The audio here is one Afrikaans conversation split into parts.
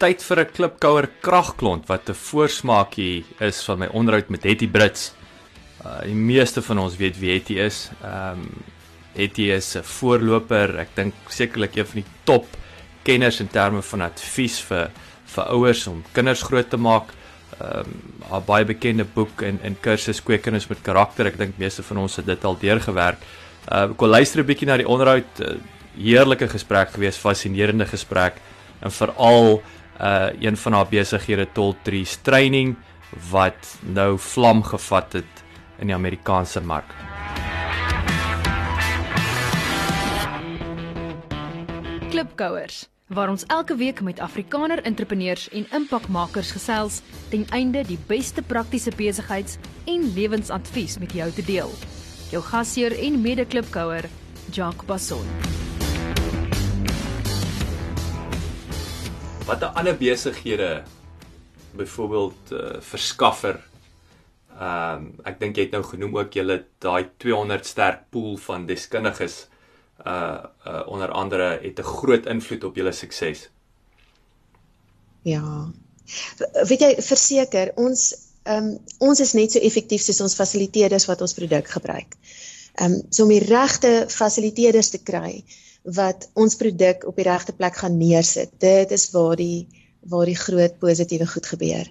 tyd vir 'n klipkouer kragklont wat 'n voorsmaakie is van my onderhoud met Hetty Brits. Uh die meeste van ons weet wie Hetty is. Ehm um, Hetty is 'n voorloper, ek dink sekerlik een van die top kenners in terme van advies vir vir ouers om kinders groot te maak. Ehm um, haar baie bekende boek en en kursus kweekinders met karakter. Ek dink meeste van ons het dit al deurgewerk. Uh ek wil luister 'n bietjie na die onderhoud. Uh, heerlike gesprek gewees, fascinerende gesprek en veral uh een van haar besighede Toll Trees training wat nou vlam gevat het in die Amerikaanse mark. Klipkouers waar ons elke week met Afrikaner entrepreneurs en impakmakers gesels ten einde die beste praktiese besigheids- en lewensadvies met jou te deel. Jou gasheer en mede-klipkouer, Jacques Basson. Watter ander besighede byvoorbeeld uh, verskaffer ehm um, ek dink jy het nou genoem ook julle daai 200 sterk pool van deskundiges uh, uh onder andere het 'n groot invloed op julle sukses. Ja. Weet jy verseker ons ehm um, ons is net so effektief soos ons fasiliteerders wat ons produk gebruik. Ehm um, so om die regte fasiliteerders te kry wat ons produk op die regte plek gaan neersit. Dit is waar die waar die groot positiewe goed gebeur.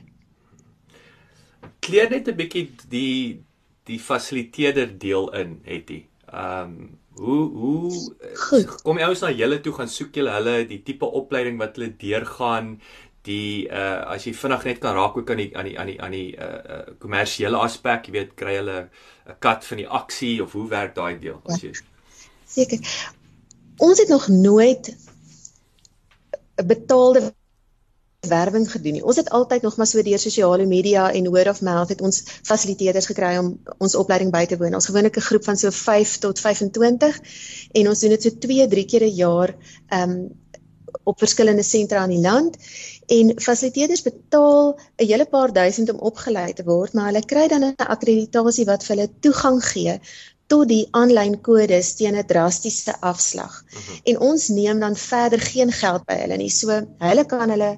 Kleer net 'n bietjie die die fasiliteerder deel in, Hetty. Ehm um, hoe hoe Goed. kom jy ouens na julle toe gaan soek julle hulle die tipe opleiding wat hulle deurgaan die uh as jy vinnig net kan raak ook aan die aan die aan die aan die uh kommersiële uh, aspek, jy weet, kry hulle 'n kat van die aksie of hoe werk daai deel as jy Seker ons het nog nooit 'n betaalde werwing gedoen nie. Ons het altyd nog maar so deur sosiale media en word of mouth het ons fasiliteerders gekry om ons opleiding by te woon. Ons gewoonlik 'n groep van so 5 tot 25 en ons doen dit so 2, 3 keer 'n jaar um op verskillende sentra in die land en fasiliteerders betaal 'n hele paar duisend om opgelei te word, maar hulle kry dan 'n akkreditasie wat vir hulle toegang gee tot die aanlyn kodes teen 'n drastiese afslag. Uh mhm. -huh. En ons neem dan verder geen geld by hulle nie. So hulle kan hulle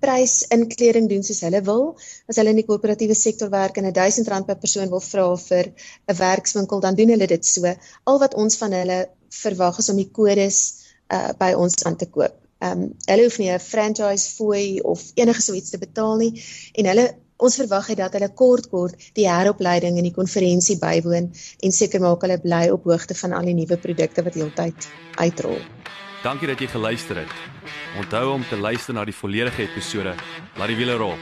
prys inkleding doen soos hulle wil. As hulle in die koöperatiewe sektor werk en 'n 1000 rand per persoon wil vra vir 'n werkswinkel, dan doen hulle dit so. Al wat ons van hulle verwag is om die kodes uh, by ons aan te koop. Ehm um, hulle hoef nie 'n franchise fooi of enige so iets te betaal nie en hulle ons verwag het dat hulle kort kort die heropleiding en die konferensie bywoon en seker maak hulle bly op hoogte van al die nuwe produkte wat heeltyd uitrol. Dankie dat jy geluister het. Onthou om te luister na die volledige episode. Laat die wiele rol.